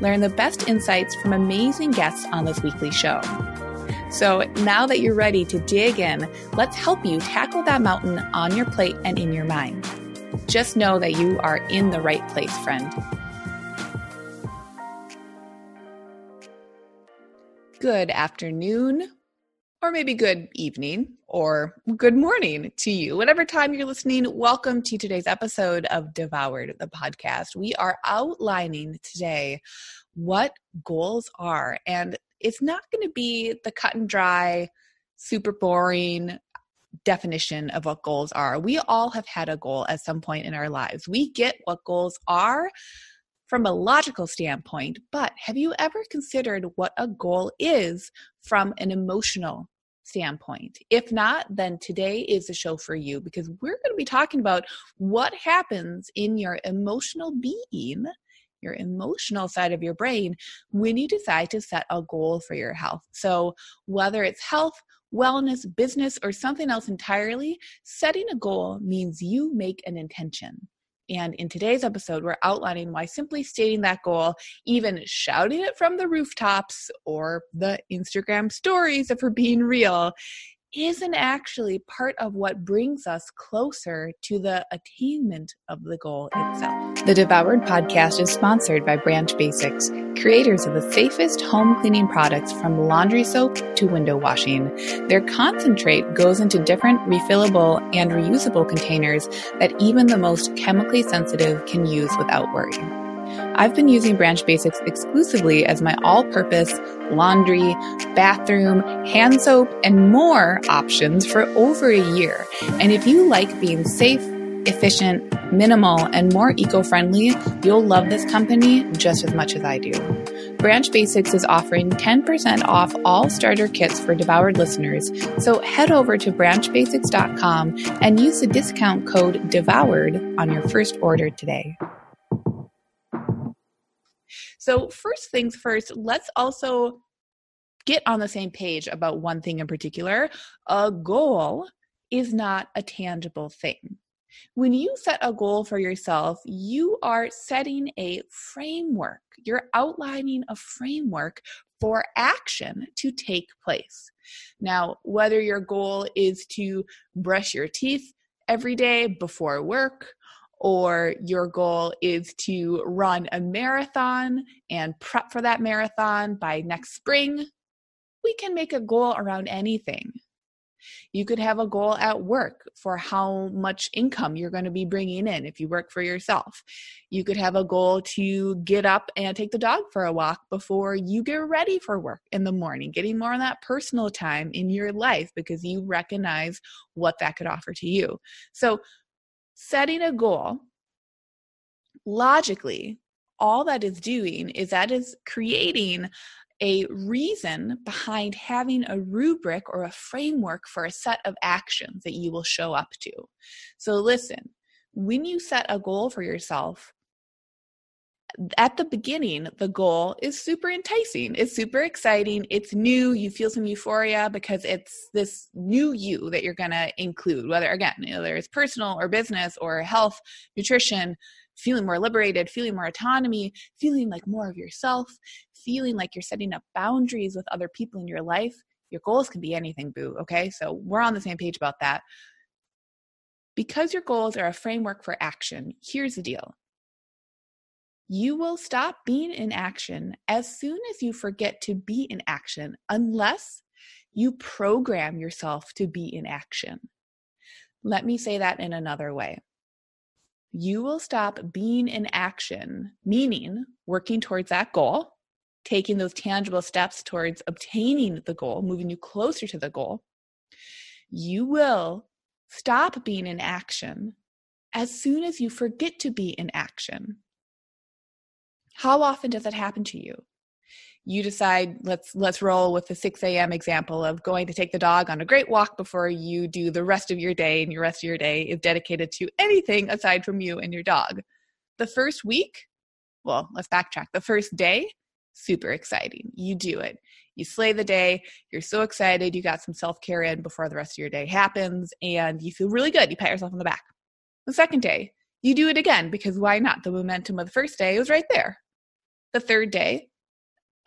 Learn the best insights from amazing guests on this weekly show. So now that you're ready to dig in, let's help you tackle that mountain on your plate and in your mind. Just know that you are in the right place, friend. Good afternoon, or maybe good evening or good morning to you. Whatever time you're listening, welcome to today's episode of Devoured, the podcast. We are outlining today what goals are, and it's not going to be the cut and dry, super boring definition of what goals are. We all have had a goal at some point in our lives. We get what goals are from a logical standpoint, but have you ever considered what a goal is from an emotional standpoint. If not, then today is the show for you because we're going to be talking about what happens in your emotional being, your emotional side of your brain, when you decide to set a goal for your health. So, whether it's health, wellness, business, or something else entirely, setting a goal means you make an intention. And in today's episode, we're outlining why simply stating that goal, even shouting it from the rooftops or the Instagram stories if we're being real, isn't actually part of what brings us closer to the attainment of the goal itself. The Devoured podcast is sponsored by Branch Basics, creators of the safest home cleaning products from laundry soap to window washing. Their concentrate goes into different refillable and reusable containers that even the most chemically sensitive can use without worry. I've been using Branch Basics exclusively as my all purpose laundry, bathroom, hand soap, and more options for over a year. And if you like being safe, efficient, minimal, and more eco friendly, you'll love this company just as much as I do. Branch Basics is offering 10% off all starter kits for devoured listeners, so head over to branchbasics.com and use the discount code DEVOURED on your first order today. So, first things first, let's also get on the same page about one thing in particular. A goal is not a tangible thing. When you set a goal for yourself, you are setting a framework. You're outlining a framework for action to take place. Now, whether your goal is to brush your teeth every day before work, or your goal is to run a marathon and prep for that marathon by next spring, we can make a goal around anything. You could have a goal at work for how much income you're going to be bringing in if you work for yourself. You could have a goal to get up and take the dog for a walk before you get ready for work in the morning, getting more of that personal time in your life because you recognize what that could offer to you. So, setting a goal, logically, all that is doing is that is creating a reason behind having a rubric or a framework for a set of actions that you will show up to. So, listen, when you set a goal for yourself, at the beginning, the goal is super enticing. It's super exciting. It's new. You feel some euphoria because it's this new you that you're going to include, whether, again, whether it's personal or business or health, nutrition, feeling more liberated, feeling more autonomy, feeling like more of yourself, feeling like you're setting up boundaries with other people in your life. Your goals can be anything, boo. Okay. So we're on the same page about that. Because your goals are a framework for action, here's the deal you will stop being in action as soon as you forget to be in action, unless you program yourself to be in action. Let me say that in another way. You will stop being in action, meaning working towards that goal, taking those tangible steps towards obtaining the goal, moving you closer to the goal. You will stop being in action as soon as you forget to be in action. How often does that happen to you? you decide let's let's roll with the 6 a.m example of going to take the dog on a great walk before you do the rest of your day and your rest of your day is dedicated to anything aside from you and your dog. The first week well let's backtrack. The first day super exciting. You do it. You slay the day. You're so excited. You got some self-care in before the rest of your day happens and you feel really good. You pat yourself on the back. The second day you do it again because why not? The momentum of the first day was right there the third day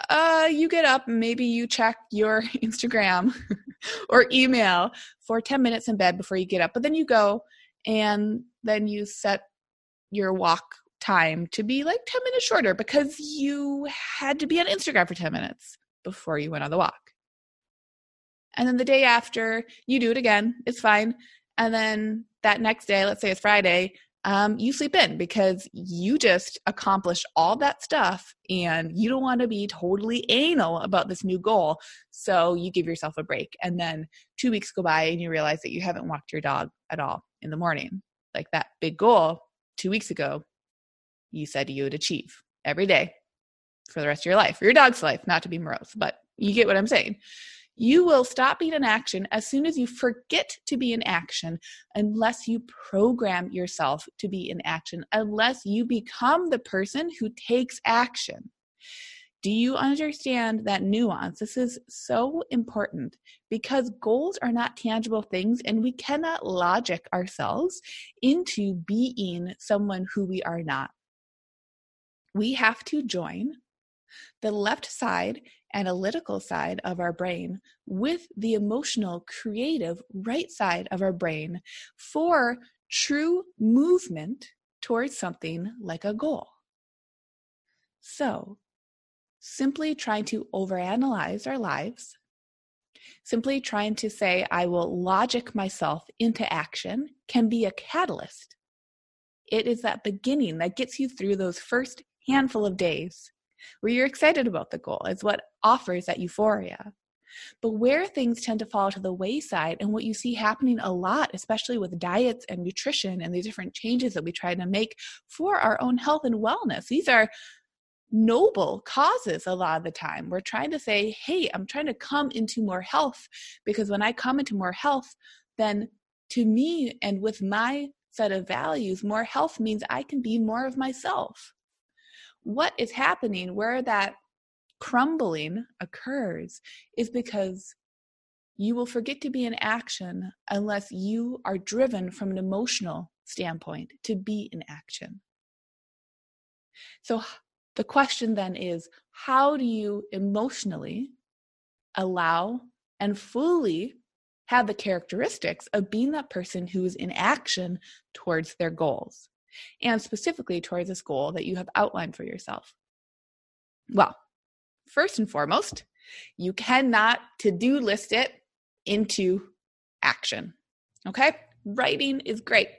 uh, you get up, maybe you check your Instagram or email for 10 minutes in bed before you get up, but then you go and then you set your walk time to be like 10 minutes shorter because you had to be on Instagram for 10 minutes before you went on the walk. And then the day after, you do it again, it's fine. And then that next day, let's say it's Friday, um, you sleep in because you just accomplished all that stuff and you don't want to be totally anal about this new goal. So you give yourself a break. And then two weeks go by and you realize that you haven't walked your dog at all in the morning. Like that big goal two weeks ago, you said you would achieve every day for the rest of your life, for your dog's life, not to be morose, but you get what I'm saying. You will stop being in action as soon as you forget to be in action, unless you program yourself to be in action, unless you become the person who takes action. Do you understand that nuance? This is so important because goals are not tangible things and we cannot logic ourselves into being someone who we are not. We have to join the left side analytical side of our brain with the emotional, creative right side of our brain for true movement towards something like a goal. So, simply trying to overanalyze our lives, simply trying to say, I will logic myself into action, can be a catalyst. It is that beginning that gets you through those first handful of days where you're excited about the goal. It's what offers that euphoria. But where things tend to fall to the wayside, and what you see happening a lot, especially with diets and nutrition and the different changes that we try to make for our own health and wellness, these are noble causes a lot of the time. We're trying to say, hey, I'm trying to come into more health because when I come into more health, then to me and with my set of values, more health means I can be more of myself what is happening, where that crumbling occurs, is because you will forget to be in action unless you are driven from an emotional standpoint to be in action. So, the question then is how do you emotionally allow and fully have the characteristics of being that person who is in action towards their goals? And specifically towards this goal that you have outlined for yourself? Well, first and foremost, you cannot to do list it into action. Okay? Writing is great.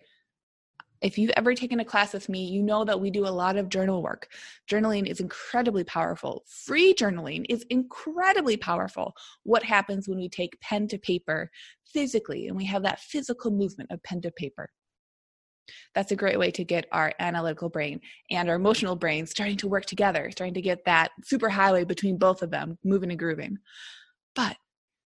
If you've ever taken a class with me, you know that we do a lot of journal work. Journaling is incredibly powerful. Free journaling is incredibly powerful. What happens when we take pen to paper physically and we have that physical movement of pen to paper? That's a great way to get our analytical brain and our emotional brain starting to work together, starting to get that super highway between both of them moving and grooving. But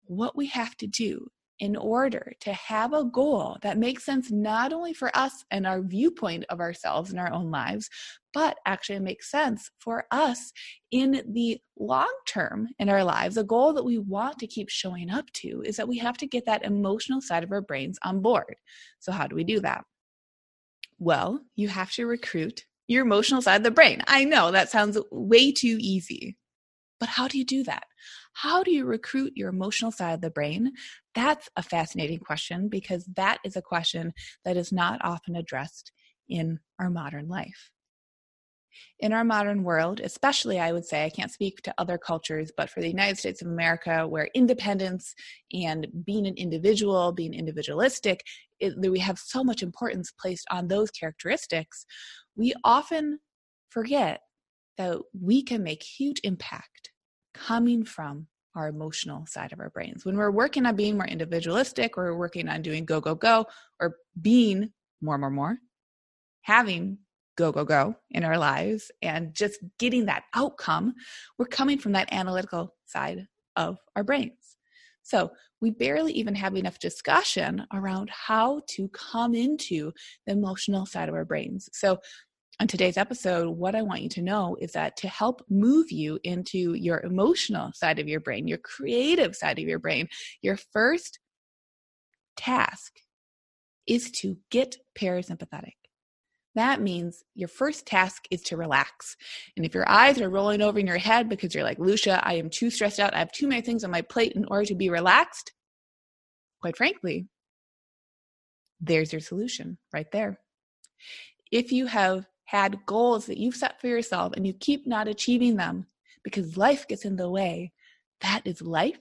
what we have to do in order to have a goal that makes sense not only for us and our viewpoint of ourselves and our own lives, but actually makes sense for us in the long term in our lives, a goal that we want to keep showing up to is that we have to get that emotional side of our brains on board. So, how do we do that? Well, you have to recruit your emotional side of the brain. I know that sounds way too easy, but how do you do that? How do you recruit your emotional side of the brain? That's a fascinating question because that is a question that is not often addressed in our modern life in our modern world, especially I would say, I can't speak to other cultures, but for the United States of America, where independence and being an individual, being individualistic, it, we have so much importance placed on those characteristics, we often forget that we can make huge impact coming from our emotional side of our brains. When we're working on being more individualistic, or we're working on doing go, go, go, or being more, more, more, having go, go, go in our lives and just getting that outcome, we're coming from that analytical side of our brains. So we barely even have enough discussion around how to come into the emotional side of our brains. So on today's episode, what I want you to know is that to help move you into your emotional side of your brain, your creative side of your brain, your first task is to get parasympathetic. That means your first task is to relax. And if your eyes are rolling over in your head because you're like, Lucia, I am too stressed out, I have too many things on my plate in order to be relaxed, quite frankly, there's your solution right there. If you have had goals that you've set for yourself and you keep not achieving them because life gets in the way, that is life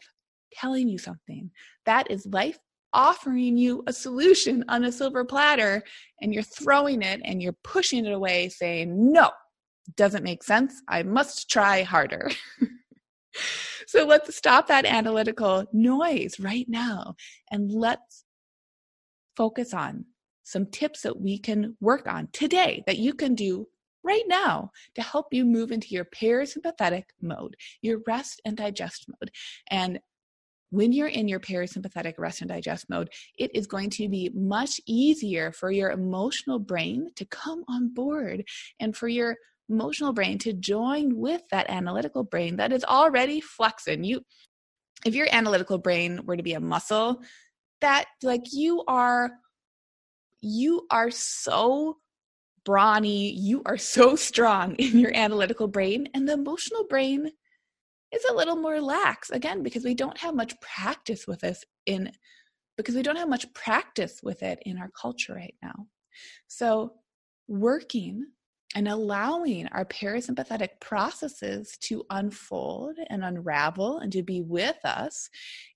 telling you something. That is life offering you a solution on a silver platter and you're throwing it and you're pushing it away saying, no, doesn't make sense. I must try harder. so let's stop that analytical noise right now and let's focus on some tips that we can work on today that you can do right now to help you move into your parasympathetic mode, your rest and digest mode. And when you're in your parasympathetic rest and digest mode, it is going to be much easier for your emotional brain to come on board and for your emotional brain to join with that analytical brain that is already flexing. You if your analytical brain were to be a muscle, that like you are you are so brawny, you are so strong in your analytical brain and the emotional brain is a little more lax again because we don't have much practice with this in because we don't have much practice with it in our culture right now so working and allowing our parasympathetic processes to unfold and unravel and to be with us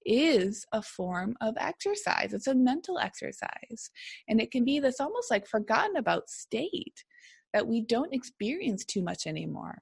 is a form of exercise. It's a mental exercise. And it can be this almost like forgotten about state that we don't experience too much anymore.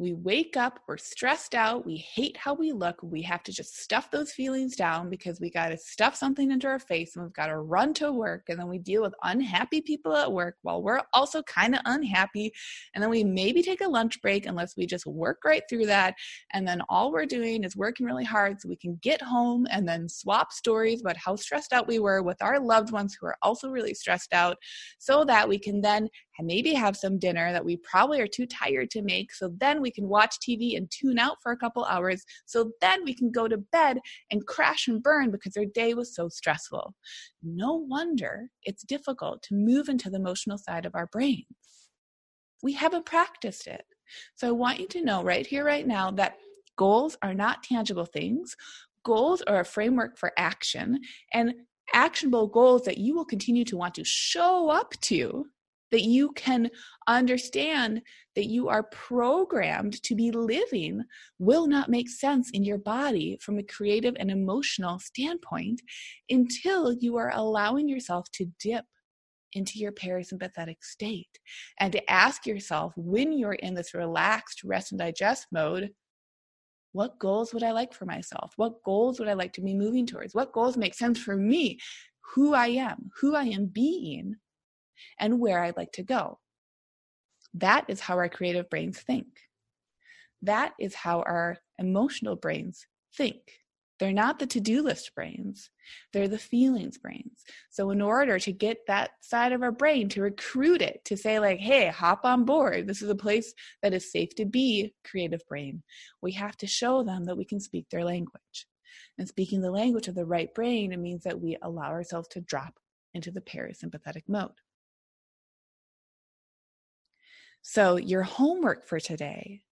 We wake up, we're stressed out, we hate how we look. We have to just stuff those feelings down because we got to stuff something into our face and we've got to run to work. And then we deal with unhappy people at work while we're also kind of unhappy. And then we maybe take a lunch break unless we just work right through that. And then all we're doing is working really hard so we can get home and then swap stories about how stressed out we were with our loved ones who are also really stressed out so that we can then maybe have some dinner that we probably are too tired to make. So then we can watch TV and tune out for a couple hours. So then we can go to bed and crash and burn because our day was so stressful. No wonder it's difficult to move into the emotional side of our brains. We haven't practiced it. So I want you to know right here, right now, that goals are not tangible things. Goals are a framework for action and actionable goals that you will continue to want to show up to that you can understand that you are programmed to be living will not make sense in your body from a creative and emotional standpoint until you are allowing yourself to dip into your parasympathetic state and to ask yourself when you're in this relaxed rest and digest mode what goals would I like for myself? What goals would I like to be moving towards? What goals make sense for me? Who I am, who I am being and where I'd like to go. That is how our creative brains think. That is how our emotional brains think. They're not the to do list brains, they're the feelings brains. So, in order to get that side of our brain to recruit it to say, like, hey, hop on board, this is a place that is safe to be, creative brain, we have to show them that we can speak their language. And speaking the language of the right brain, it means that we allow ourselves to drop into the parasympathetic mode. So, your homework for today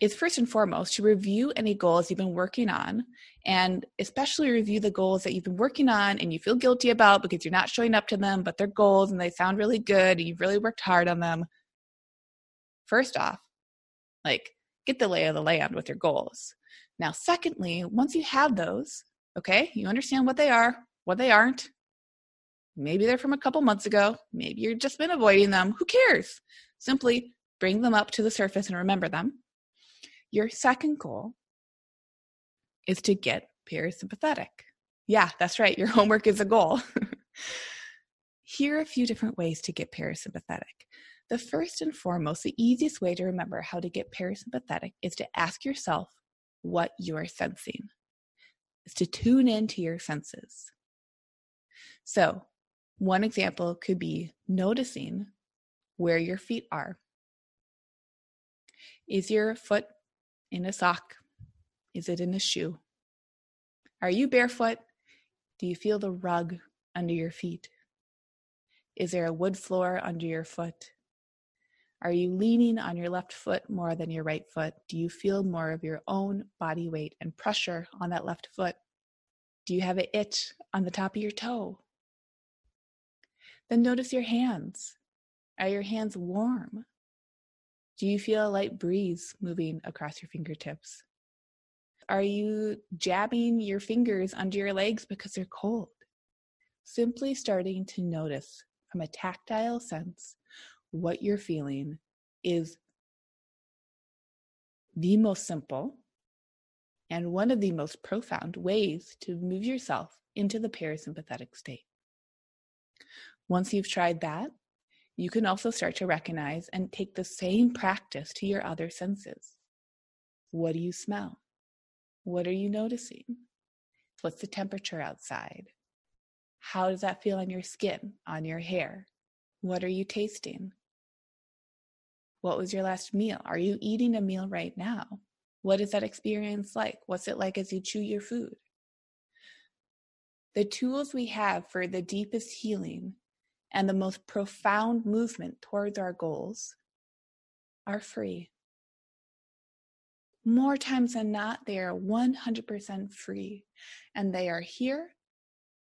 is first and foremost to review any goals you've been working on and especially review the goals that you've been working on and you feel guilty about because you're not showing up to them, but they're goals and they sound really good and you've really worked hard on them. First off, like get the lay of the land with your goals. Now, secondly, once you have those, okay, you understand what they are, what they aren't. Maybe they're from a couple months ago. Maybe you've just been avoiding them. Who cares? Simply bring them up to the surface and remember them. Your second goal is to get parasympathetic. Yeah, that's right. Your homework is a goal. Here are a few different ways to get parasympathetic. The first and foremost, the easiest way to remember how to get parasympathetic is to ask yourself what you are sensing, is to tune into your senses. So, one example could be noticing where your feet are. Is your foot in a sock? Is it in a shoe? Are you barefoot? Do you feel the rug under your feet? Is there a wood floor under your foot? Are you leaning on your left foot more than your right foot? Do you feel more of your own body weight and pressure on that left foot? Do you have an itch on the top of your toe? Then notice your hands. Are your hands warm? Do you feel a light breeze moving across your fingertips? Are you jabbing your fingers under your legs because they're cold? Simply starting to notice from a tactile sense what you're feeling is the most simple and one of the most profound ways to move yourself into the parasympathetic state. Once you've tried that, you can also start to recognize and take the same practice to your other senses. What do you smell? What are you noticing? What's the temperature outside? How does that feel on your skin, on your hair? What are you tasting? What was your last meal? Are you eating a meal right now? What is that experience like? What's it like as you chew your food? The tools we have for the deepest healing and the most profound movement towards our goals are free. More times than not, they are 100% free, and they are here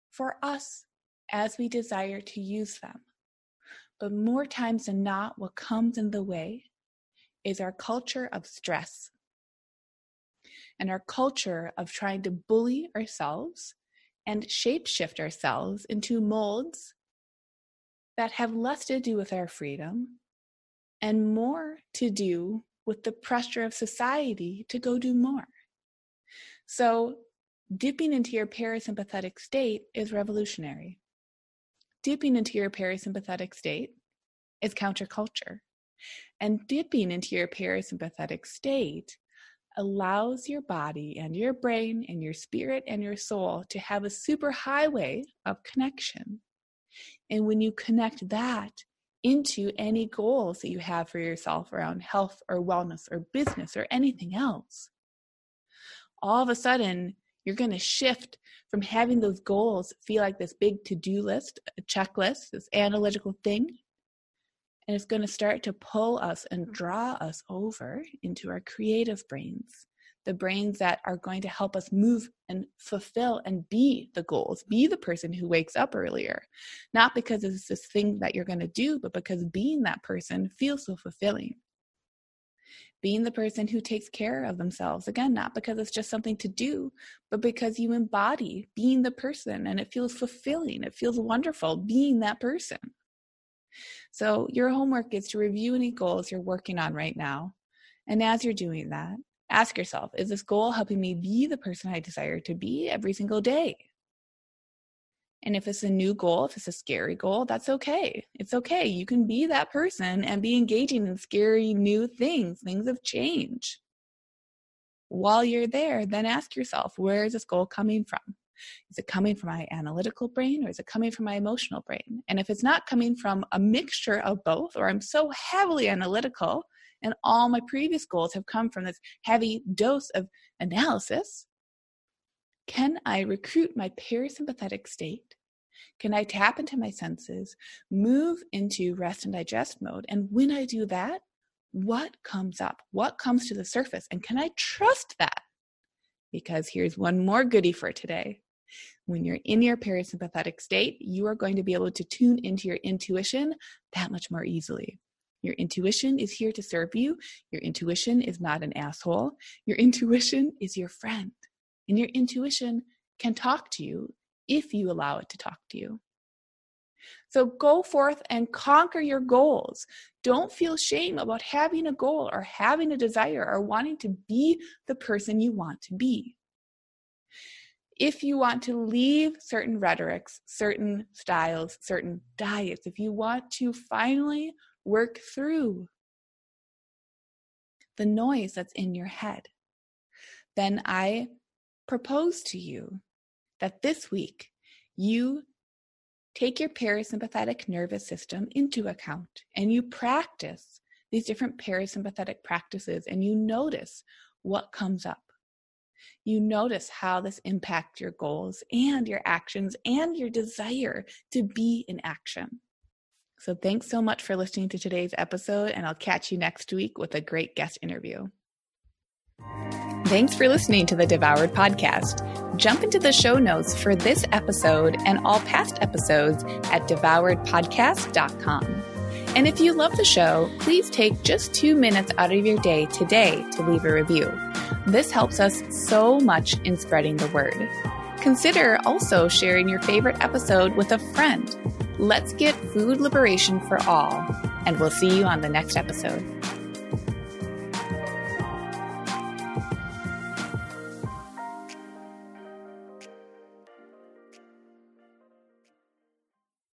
for us as we desire to use them. But more times than not, what comes in the way is our culture of stress and our culture of trying to bully ourselves and shapeshift ourselves into molds that have less to do with our freedom and more to do with the pressure of society to go do more. So, dipping into your parasympathetic state is revolutionary. Dipping into your parasympathetic state is counterculture. And dipping into your parasympathetic state allows your body and your brain and your spirit and your soul to have a super highway of connection and when you connect that into any goals that you have for yourself around health or wellness or business or anything else, all of a sudden you're going to shift from having those goals feel like this big to do list, a checklist, this analytical thing. And it's going to start to pull us and draw us over into our creative brains the brains that are going to help us move and fulfill and be the goals, be the person who wakes up earlier. Not because it's this thing that you're going to do, but because being that person feels so fulfilling. Being the person who takes care of themselves, again, not because it's just something to do, but because you embody being the person and it feels fulfilling. It feels wonderful being that person. So, your homework is to review any goals you're working on right now. And as you're doing that, Ask yourself Is this goal helping me be the person I desire to be every single day? And if it's a new goal, if it's a scary goal, that's okay. It's okay. You can be that person and be engaging in scary new things, things of change. While you're there, then ask yourself where is this goal coming from? Is it coming from my analytical brain or is it coming from my emotional brain? And if it's not coming from a mixture of both, or I'm so heavily analytical and all my previous goals have come from this heavy dose of analysis. Can I recruit my parasympathetic state? Can I tap into my senses, move into rest and digest mode? And when I do that, what comes up? What comes to the surface? And can I trust that? Because here's one more goodie for today. When you're in your parasympathetic state, you are going to be able to tune into your intuition that much more easily. Your intuition is here to serve you. Your intuition is not an asshole. Your intuition is your friend. And your intuition can talk to you if you allow it to talk to you. So go forth and conquer your goals. Don't feel shame about having a goal or having a desire or wanting to be the person you want to be. If you want to leave certain rhetorics, certain styles, certain diets, if you want to finally work through the noise that's in your head, then I propose to you that this week you take your parasympathetic nervous system into account and you practice these different parasympathetic practices and you notice what comes up. You notice how this impacts your goals and your actions and your desire to be in action. So, thanks so much for listening to today's episode, and I'll catch you next week with a great guest interview. Thanks for listening to the Devoured Podcast. Jump into the show notes for this episode and all past episodes at devouredpodcast.com. And if you love the show, please take just two minutes out of your day today to leave a review. This helps us so much in spreading the word. Consider also sharing your favorite episode with a friend. Let's get food liberation for all, and we'll see you on the next episode.